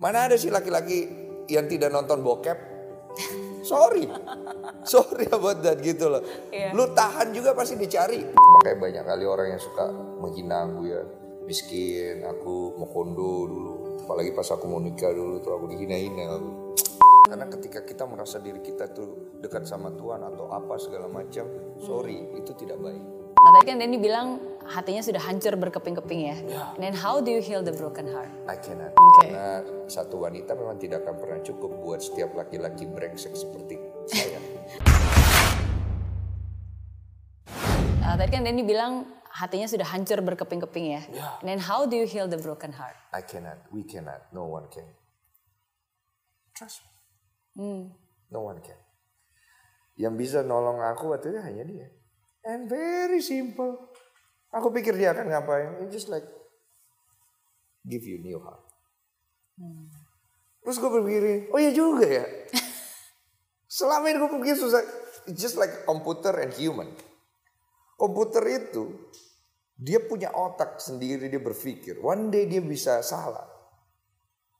Mana ada sih laki-laki yang tidak nonton bokep? Sorry, sorry about that gitu loh. Iya. Lu tahan juga pasti dicari. Makanya banyak kali orang yang suka menghina aku ya. Miskin, aku mau kondo dulu. Apalagi pas aku mau nikah dulu tuh aku dihina-hina aku. Karena ketika kita merasa diri kita tuh dekat sama Tuhan atau apa segala macam, sorry, itu tidak baik. Nah, tadi kan Denny bilang hatinya sudah hancur berkeping-keping ya. And then how do you heal the broken heart? I cannot. Oke. Karena satu wanita memang tidak akan pernah cukup buat setiap laki-laki brengsek seperti saya. Uh, tadi kan Denny bilang hatinya sudah hancur berkeping-keping ya. And then how do you heal the broken heart? I cannot. We cannot. No one can. Trust me. No one can. Yang bisa nolong aku waktu itu hanya dia. And very simple. Aku pikir dia akan ngapain. It's just like give you new heart. Terus gue berpikir, oh iya juga ya. Selama ini gue pikir susah. It's just like komputer and human. Komputer itu dia punya otak sendiri dia berpikir. One day dia bisa salah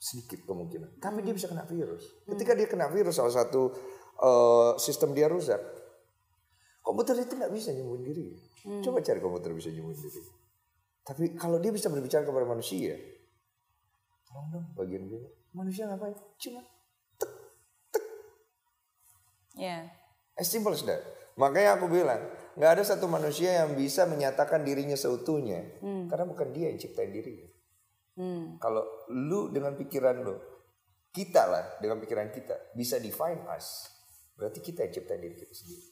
sedikit kemungkinan. Tapi dia bisa kena virus. Ketika dia kena virus salah satu eh, sistem dia rusak. Komputer itu nggak bisa nyembuhin diri. Coba cari komputer bisa nyembuhin diri. Tapi kalau dia bisa berbicara kepada manusia, tolong dong bagian gue. Manusia ngapain? Cuma Ya. as simple as that. Makanya aku bilang, nggak ada satu manusia yang bisa menyatakan dirinya seutuhnya, karena bukan dia yang ciptain dirinya. Kalau lu dengan pikiran lu, kita lah dengan pikiran kita bisa define us, berarti kita yang ciptain diri kita sendiri.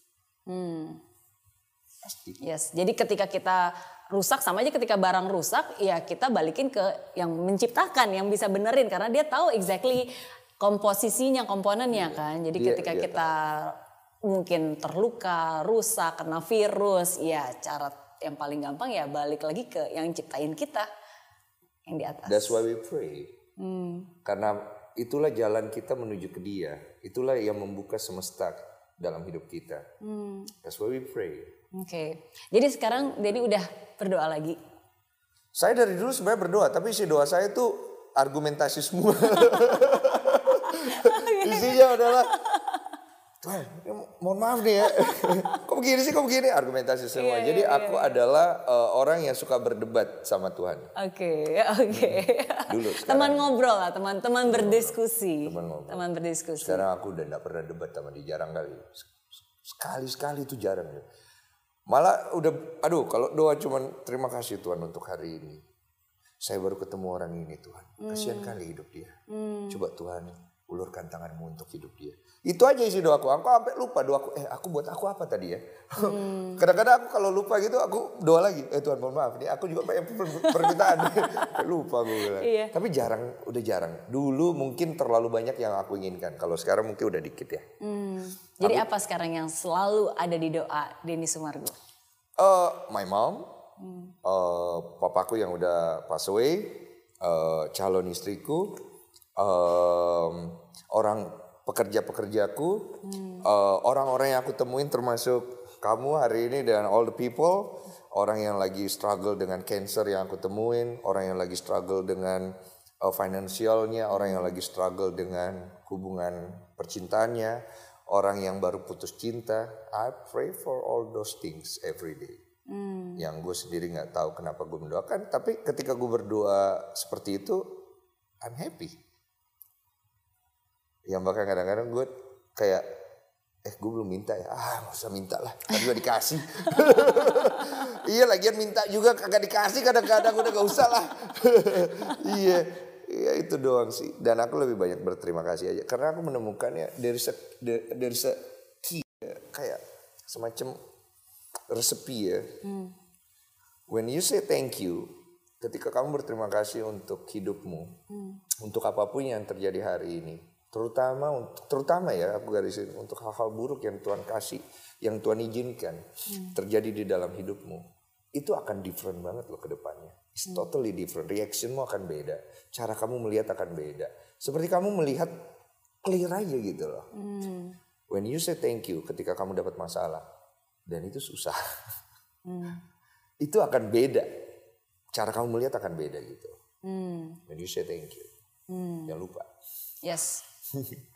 Pasti. Yes. Jadi ketika kita rusak sama aja ketika barang rusak, ya kita balikin ke yang menciptakan, yang bisa benerin karena dia tahu exactly komposisinya, komponennya kan. Jadi Dia- ketika dia kita mungkin terluka, rusak, kena virus, ya cara yang paling gampang ya balik lagi ke yang ciptain kita yang di atas. That's why we pray. Karena itulah jalan kita menuju ke Dia. Itulah yang membuka semesta dalam hidup kita. That's why we pray. Oke. Jadi sekarang Denny udah berdoa lagi. Saya dari dulu sebenarnya berdoa, tapi isi doa saya itu argumentasi semua. Isinya adalah Tuhan, ya mohon maaf nih ya. kok begini sih, kok begini? Argumentasi semua. Iya, Jadi iya, aku adalah eh, orang yang suka berdebat sama Tuhan. Oke, oke. Dulu, sekarang. teman ngobrol lah, teman-teman berdiskusi. Teman ngobrol. Teman berdiskusi. Sekarang aku udah gak pernah debat sama dia, jarang kali. Sekali-sekali itu jarang. ya. Malah udah, aduh kalau doa cuman terima kasih Tuhan untuk hari ini. Saya baru ketemu orang ini Tuhan. Kasihan kali hidup dia. Coba Tuhan ulurkan tanganmu untuk hidup dia. Itu aja isi doaku. Aku sampai lupa doaku. Eh aku buat aku apa tadi ya? Kadang-kadang aku kalau lupa gitu aku doa lagi. Eh Tuhan mohon maaf. Ini aku juga banyak per- permintaan. lupa gue bilang. Iya. Tapi jarang, udah jarang. Dulu mungkin terlalu banyak yang aku inginkan. Kalau sekarang mungkin udah dikit ya. Hmm. Jadi apa sekarang yang selalu ada di doa Denny Sumargo? Eh, my mom, eh, papaku yang udah pass away, eh, calon istriku, em, orang pekerja-pekerjaku, eh, orang-orang yang aku temuin termasuk kamu hari ini dan all the people, orang yang lagi struggle dengan cancer yang aku temuin, orang yang lagi struggle dengan eh, finansialnya, orang yang lagi struggle dengan hubungan percintaannya, orang yang baru putus cinta. I pray for all those things every day. Yang gue sendiri nggak tahu kenapa gue mendoakan. Tapi ketika gue berdoa seperti itu I'm happy yang bahkan kadang-kadang gue kayak eh gue belum minta ya. Ah nggak usah minta lah kan juga dikasih. Iya lagian minta juga kagak dikasih kadang-kadang udah gak usah lah. Iya iya itu doang sih. Dan aku lebih banyak berterima kasih aja karena aku menemukannya dari se dari se key ya, kayak semacam resepi ya. When you say thank you, ketika kamu berterima kasih untuk hidupmu, untuk apa pun yang terjadi hari ini, terutama untuk terutama ya aku garisin untuk hal-hal buruk yang Tuhan kasih, yang Tuhan izinkan terjadi di dalam hidupmu, itu akan different banget loh ke depannya. It's totally different. Reactionmu akan beda, cara kamu melihat akan beda. Seperti kamu melihat clear aja gitu loh. When you say thank you ketika kamu dapat masalah dan itu susah. itu akan beda. Cara kamu melihat akan beda gitu. When you say thank you. Jangan lupa. Yes.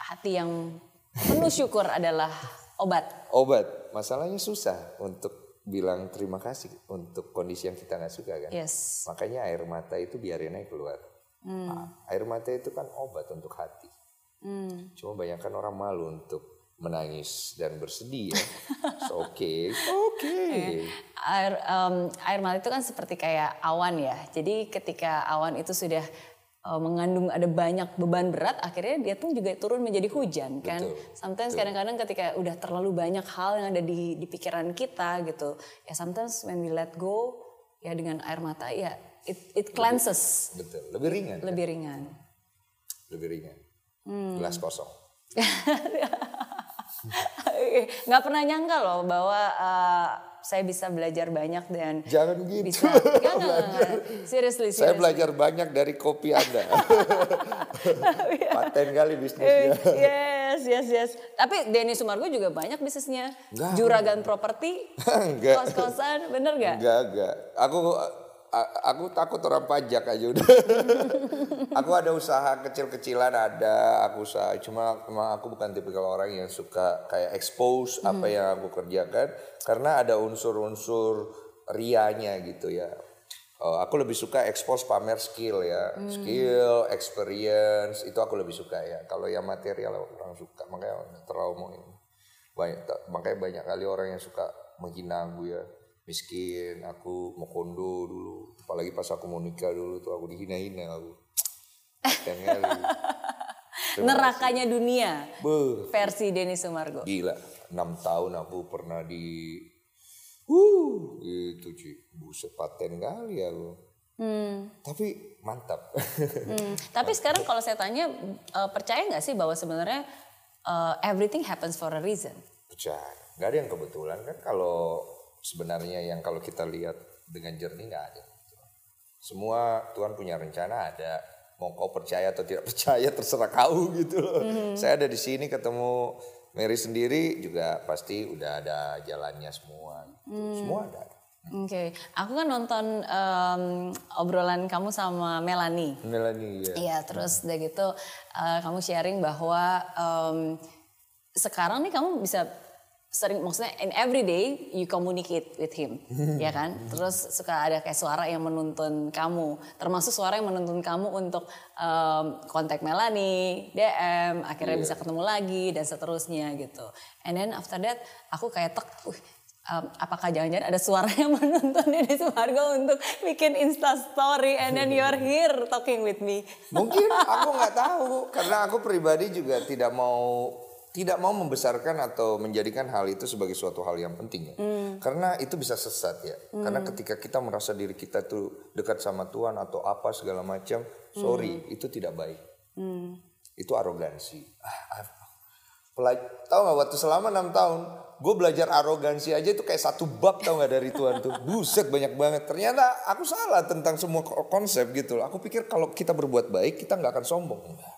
Hati yang penuh syukur adalah obat. Obat, masalahnya susah untuk bilang terima kasih untuk kondisi yang kita nggak suka kan. Yes. Makanya air mata itu biarin aja keluar. Ah, Air mata itu kan obat untuk hati. Hmm. Cuma banyak kan orang malu untuk menangis dan bersedih ya. So, Oke, oke. Air em, air mata itu kan seperti kayak awan ya. Jadi ketika awan itu sudah eh, mengandung ada banyak beban berat, akhirnya dia tuh juga turun menjadi hujan kan. Betul, Sometimes kadang-kadang ketika udah terlalu banyak hal yang ada di di pikiran kita gitu. Ya sometimes when we let go ya dengan air mata ya it it cleanses Betul, lebih ringan. kan? lebih ringan. Lebih ringan. Hmm. Gelas kosong. nggak pernah nyangka loh bahwa uh, saya bisa belajar banyak dan Jangan gitu. bisa jangan seriously Saya seriously. belajar banyak dari kopi Anda. Paten kali Eh, bisnisnya. yes yes yes tapi Denny Sumargo juga banyak bisnisnya Nggak. juragan properti Enggak. kos-kosan bener gak Enggak, enggak. Aku aku takut orang pajak aja udah. aku ada usaha kecil-kecilan ada, aku usaha. Cuma emang aku bukan tipikal orang yang suka kayak expose apa yang aku kerjakan karena ada unsur-unsur rianya gitu ya. Oh, aku lebih suka expose pamer skill ya, skill, experience itu aku lebih suka ya. Kalau yang material orang suka, makanya terlalu mau ini banyak makanya banyak kali orang yang suka menghina aku ya miskin aku mau kondo dulu. Apalagi pas aku mau nikah dulu tuh aku dihina-hina aku. Nerakanya dunia. Beuh, versi Denny Sumargo. Gila. Enam tahun aku pernah di uh itu cuy buset paten kali aku. Hmm. tapi mantap. Hmm. tapi sekarang kalau saya tanya eh, percaya nggak sih bahwa sebenarnya eh, everything happens for a reason? Percaya. Nggak ada yang kebetulan kan kalau sebenarnya yang kalau kita lihat dengan jernih nggak ada. Semua Tuhan punya rencana ada mau kau percaya atau tidak percaya terserah kau gitu loh. Saya ada di sini ketemu Mary sendiri juga pasti udah ada jalannya semua gitu. semua ada. Oke, aku kan nonton em, obrolan kamu sama Melanie. Melanie ya Iya, terus udah gitu eh, kamu sharing bahwa em, sekarang nih kamu bisa sering maksudnya in every day you communicate with him, ya kan? Terus suka ada kayak suara yang menuntun kamu, termasuk suara yang menuntun kamu untuk em, kontak Melanie, DM, akhirnya bisa ketemu lagi dan seterusnya gitu. And then after that aku kayak tek, "Wih, em, apakah jangan-jangan ada suara yang menuntun Deddy Sumargo untuk bikin Insta story and then you're here talking with me. Mungkin aku nggak tahu karena aku pribadi juga tidak mau tidak mau membesarkan atau menjadikan hal itu sebagai suatu hal yang penting ya. Karena itu bisa sesat ya. Karena ketika kita merasa diri kita tuh dekat sama Tuhan atau apa segala macam, sorry, itu tidak baik. Itu arogansi. Ah, ah. Pelaj- tahu nggak waktu selama enam tahun, gue belajar arogansi aja itu kayak satu bab tau nggak dari Tuhan tuh. Buset banyak banget. Ternyata aku salah tentang semua ko- konsep gitu loh. Aku pikir kalau kita berbuat baik kita nggak akan sombong. Enggak.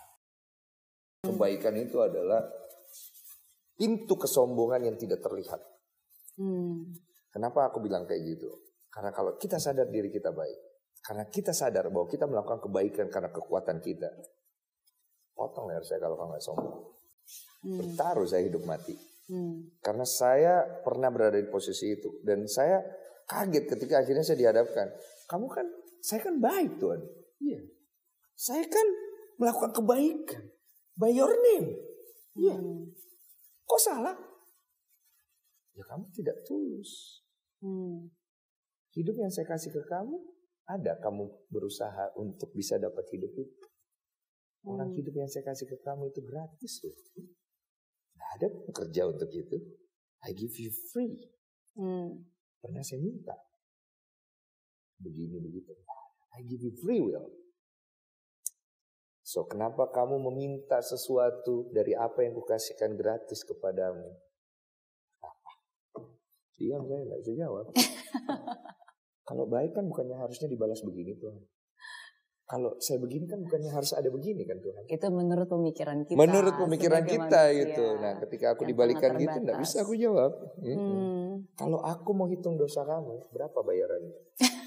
Kebaikan itu adalah pintu kesombongan yang tidak terlihat. Kenapa aku bilang kayak gitu? Karena kalau kita sadar diri kita baik, karena kita sadar bahwa kita melakukan kebaikan karena kekuatan kita, potong leher saya kalau kamu nggak sombong. Bertaruh saya hidup mati. Karena saya pernah berada di posisi itu dan saya kaget ketika akhirnya saya dihadapkan. Kamu kan, saya kan baik Tuhan. Iya. Saya kan melakukan kebaikan. By your name. Iya. Kok salah? Ya kamu tidak tulus. Hidup yang saya kasih ke kamu, ada kamu berusaha untuk bisa dapat hidup itu. Orang hidup yang saya kasih ke kamu itu gratis loh. Nggak ada kerja untuk itu. I give you free. Pernah saya minta. Begini begitu. I give you free will. So kenapa kamu meminta sesuatu dari apa yang kukasihkan gratis kepadamu? Apa? Diam saya nggak bisa jawab. Kalau baik kan bukannya harusnya dibalas begini Tuhan. Kalau saya begini kan bukannya harus ada begini kan Tuhan. Itu menurut pemikiran kita. Menurut pemikiran kita manusia gitu. Nah ketika aku dibalikan gitu nggak bisa aku jawab. Mm-mm. Hmm. Kalau aku mau hitung dosa kamu, berapa bayarannya?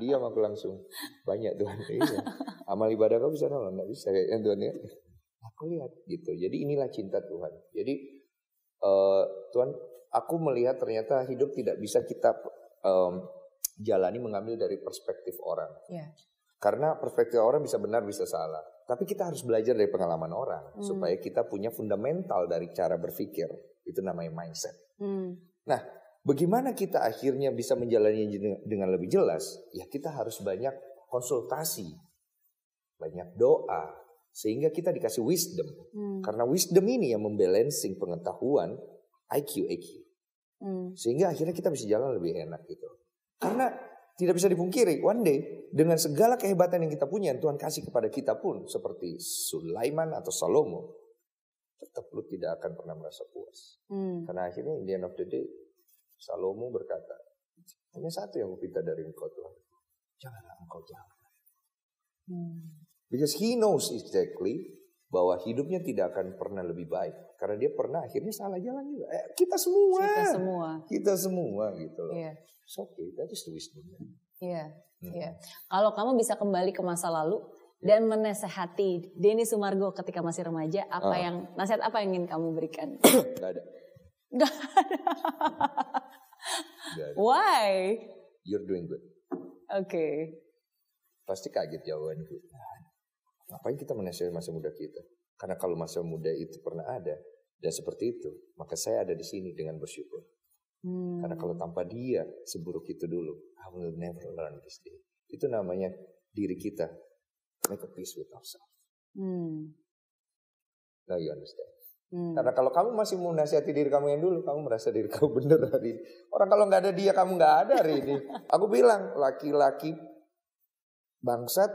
Diam aku langsung. Banyak Tuhan. Iya. Amal ibadah kau bisa nolong, nggak bisa kayaknya Tuhan ya. Aku lihat gitu. Jadi inilah cinta Tuhan. Jadi eh, Tuhan, aku melihat ternyata hidup tidak bisa kita em, jalani mengambil dari perspektif orang. Iya. Karena perspektif orang bisa benar bisa salah. Tapi kita harus belajar dari pengalaman orang Hmm. supaya kita punya fundamental dari cara berpikir. Itu namanya mindset. Hmm. Nah, bagaimana kita akhirnya bisa menjalani dengan lebih jelas? Ya kita harus banyak konsultasi, banyak doa, sehingga kita dikasih wisdom. Hmm. Karena wisdom ini yang membalancing pengetahuan IQ EQ. Hmm. Sehingga akhirnya kita bisa jalan lebih enak gitu. Karena tidak bisa dipungkiri, one day dengan segala kehebatan yang kita punya yang Tuhan kasih kepada kita pun seperti Sulaiman atau Salomo, tetap lu tidak akan pernah merasa puas. Hmm. Karena akhirnya in the end of the day, Salomo berkata, hanya satu yang kupinta dari engkau Tuhan. Janganlah engkau jalan. Hmm. Because he knows exactly bahwa hidupnya tidak akan pernah lebih baik. Karena dia pernah akhirnya salah jalan juga. Eh, kita semua. Kita semua. Kita semua gitu loh. Iya. It's okay, that is the wisdom. Iya. Hmm. Iya. Kalau kamu bisa kembali ke masa lalu dan menasehati Denny Sumargo ketika masih remaja, apa Ah. yang nasihat apa yang ingin kamu berikan? Gak ada. Gak Gak ada. Why? You're doing good. Oke. Pasti kaget jawabanku. Ngapain kita menasihati masa muda kita? Karena kalau masa muda itu pernah ada dan seperti itu, maka saya ada di sini dengan bersyukur. Hmm. Karena kalau tanpa dia seburuk itu dulu, I will never learn this day. Itu namanya diri kita make a peace with ourselves. Hmm. Now you understand. Hmm. Karena kalau kamu masih mau nasihati diri kamu yang dulu, kamu merasa diri kamu benar hari ini. Orang kalau nggak ada dia, kamu nggak ada hari ini. Aku bilang, laki-laki bangsat,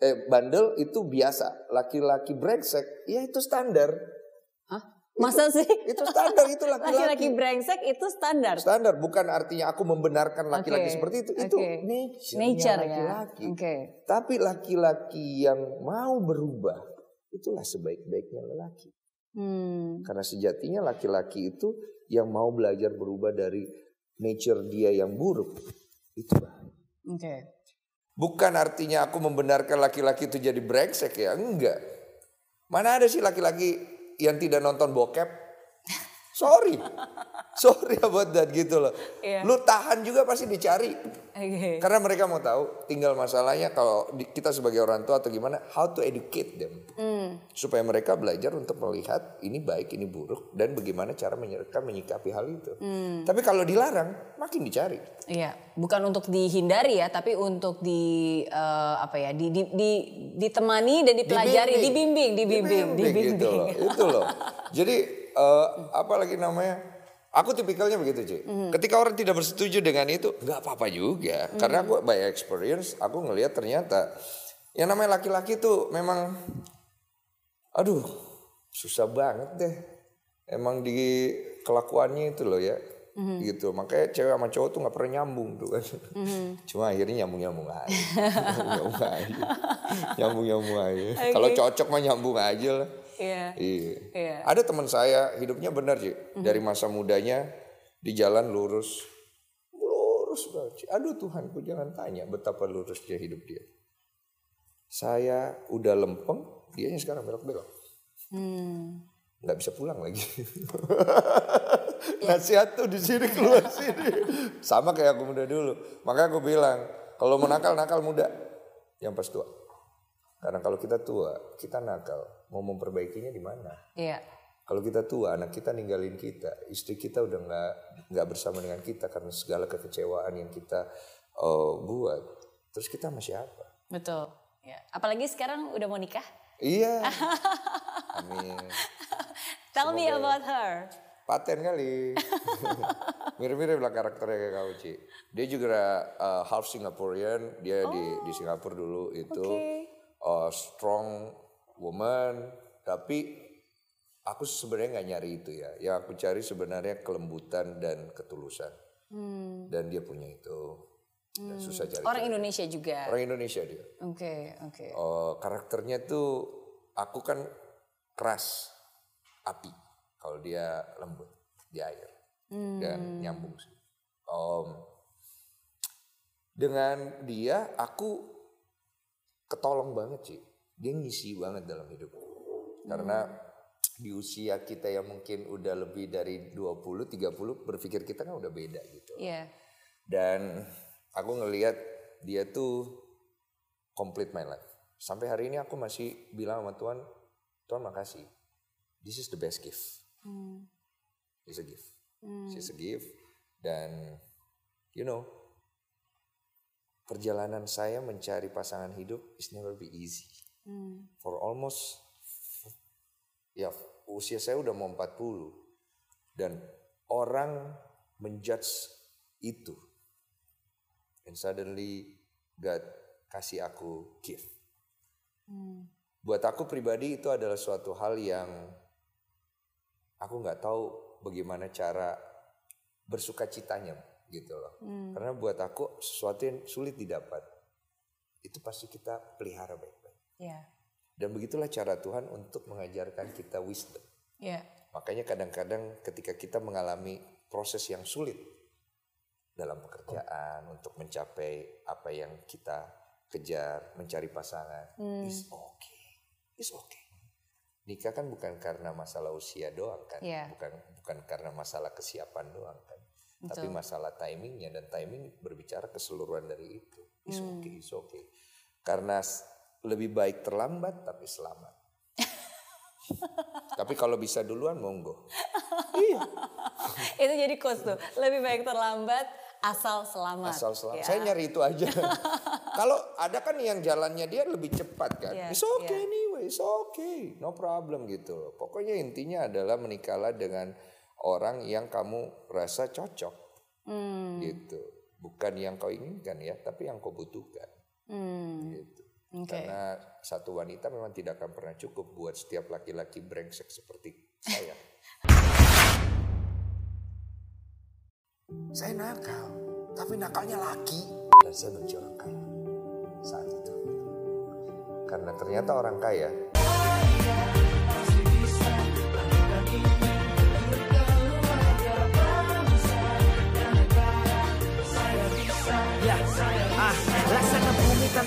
eh bandel itu biasa. Laki-laki brengsek, ya itu standar. Masa sih? Itu standar, itu Laki-laki laki-laki. brengsek itu standar. Standar, bukan artinya aku membenarkan laki-laki Oke, seperti itu. Itu oke. nature, Nature ya. laki-laki. Oke. Tapi laki-laki yang mau berubah, itulah sebaik-baiknya lelaki. Hmm. Karena sejatinya laki-laki itu yang mau belajar berubah dari nature dia yang buruk. Itu baik. Oke. Bukan artinya aku membenarkan laki-laki itu jadi brengsek ya, enggak. Mana ada sih laki-laki yang tidak nonton bokep? Sorry. Sorry about that gitu loh. Iya. Lu tahan juga pasti dicari. Oke. Karena mereka mau tahu, tinggal masalahnya kalau kita sebagai orang tua atau gimana, how to educate them. Hmm. Supaya mereka belajar untuk melihat ini baik, ini buruk, dan bagaimana cara mereka menyikapi hal itu. Hmm. Tapi kalau dilarang, makin dicari. Iya, bukan untuk dihindari ya, tapi untuk di eh, apa ya, di, di, di ditemani dan dipelajari, dibimbing, dibimbing, dibimbing. Gitu loh, itu loh. Jadi eh, apa lagi namanya? Aku tipikalnya begitu cuy. Hmm. Ketika orang tidak bersetuju dengan itu, nggak apa-apa juga. Karena aku by experience, aku ngelihat ternyata yang namanya laki-laki tuh memang, aduh, susah banget deh. Emang di kelakuannya itu loh ya. Hmm. Gitu. Makanya cewek sama cowok tuh nggak pernah nyambung tuh kan. Hmm. Cuma akhirnya nyambung-nyambung aja. nyambung aja. Nyambung-nyambung aja. Kalau cocok mah nyambung aja lah. Iya. Iya. Iya. Ada teman saya hidupnya benar sih. Dari masa mudanya di jalan lurus. Lurus banget. Aduh Tuhanku jangan tanya betapa lurusnya hidup dia. Saya udah lempeng, dianya sekarang belok-belok. Hmm. Nggak bisa pulang lagi. Nasihat tuh di sini keluar sini. Sama kayak aku muda dulu. Makanya aku bilang, kalau mau nakal, nakal muda. Yang pas tua. Karena kalau kita tua, kita nakal. Mau memperbaikinya di mana? Iya. Kalau kita tua, anak kita ninggalin kita, istri kita udah nggak nggak bersama dengan kita karena segala kekecewaan yang kita eh, buat. Terus kita sama siapa? Betul. Ya. Apalagi sekarang udah mau nikah. Iya. Amin. Tell me about her. Paten kali. Mirip-mirip lah karakternya kayak kau Ci. Dia juga uh, half Singaporean, dia di di Singapura dulu itu Oke. uh, strong woman, tapi aku sebenarnya nggak nyari itu ya. Yang aku cari sebenarnya kelembutan dan ketulusan. Hmm. Dan dia punya itu. Dan susah cari. Orang Indonesia juga. Orang Indonesia dia. Oke, oke. Uh, karakternya tuh aku kan keras api kalau dia lembut di air dan nyambung sih. Om, dengan dia aku ketolong banget sih. Dia ngisi banget dalam hidup. Karena di usia kita yang mungkin udah lebih dari 20, 30 berpikir kita kan udah beda gitu. Iya. Dan aku ngelihat dia tuh complete my life. Sampai hari ini aku masih bilang sama Tuhan, Tuhan makasih. This is the best gift. It's a gift. It's a gift. Dan you know, perjalanan saya mencari pasangan hidup is never be easy. For almost ya usia saya udah mau 40 dan orang menjudge itu and suddenly God kasih aku gift. Buat aku pribadi itu adalah suatu hal yang aku nggak tahu bagaimana cara bersuka citanya gitu loh. Karena buat aku sesuatu yang sulit didapat itu pasti kita pelihara baik-baik. Iya. Dan begitulah cara Tuhan untuk mengajarkan kita wisdom. Iya. Makanya kadang-kadang ketika kita mengalami proses yang sulit dalam pekerjaan untuk mencapai apa yang kita kejar, mencari pasangan, is okay, is okay. Nikah kan bukan karena masalah usia doang kan, Iya. bukan bukan karena masalah kesiapan doang kan, tapi Betul. masalah timingnya dan timing berbicara keseluruhan dari itu, is okay, is okay. Karena lebih baik terlambat tapi selamat. tapi kalau bisa duluan monggo. Itu jadi quotes tuh. Lebih baik terlambat asal selamat. Asal selamat. Ya. Saya nyari itu aja. Kalau ada kan yang jalannya dia lebih cepat kan. Iya, It's okay iya. anyway, it's okay. No problem gitu loh. Pokoknya intinya adalah menikahlah dengan orang yang kamu rasa cocok. Hmm. Gitu. Bukan yang kau inginkan ya, tapi yang kau butuhkan. Gitu. Oke. Karena satu wanita memang tidak akan pernah cukup buat setiap laki-laki brengsek seperti saya. saya nakal, tapi nakalnya laki. Dan saya benci orang kaya saat itu. Karena ternyata orang kaya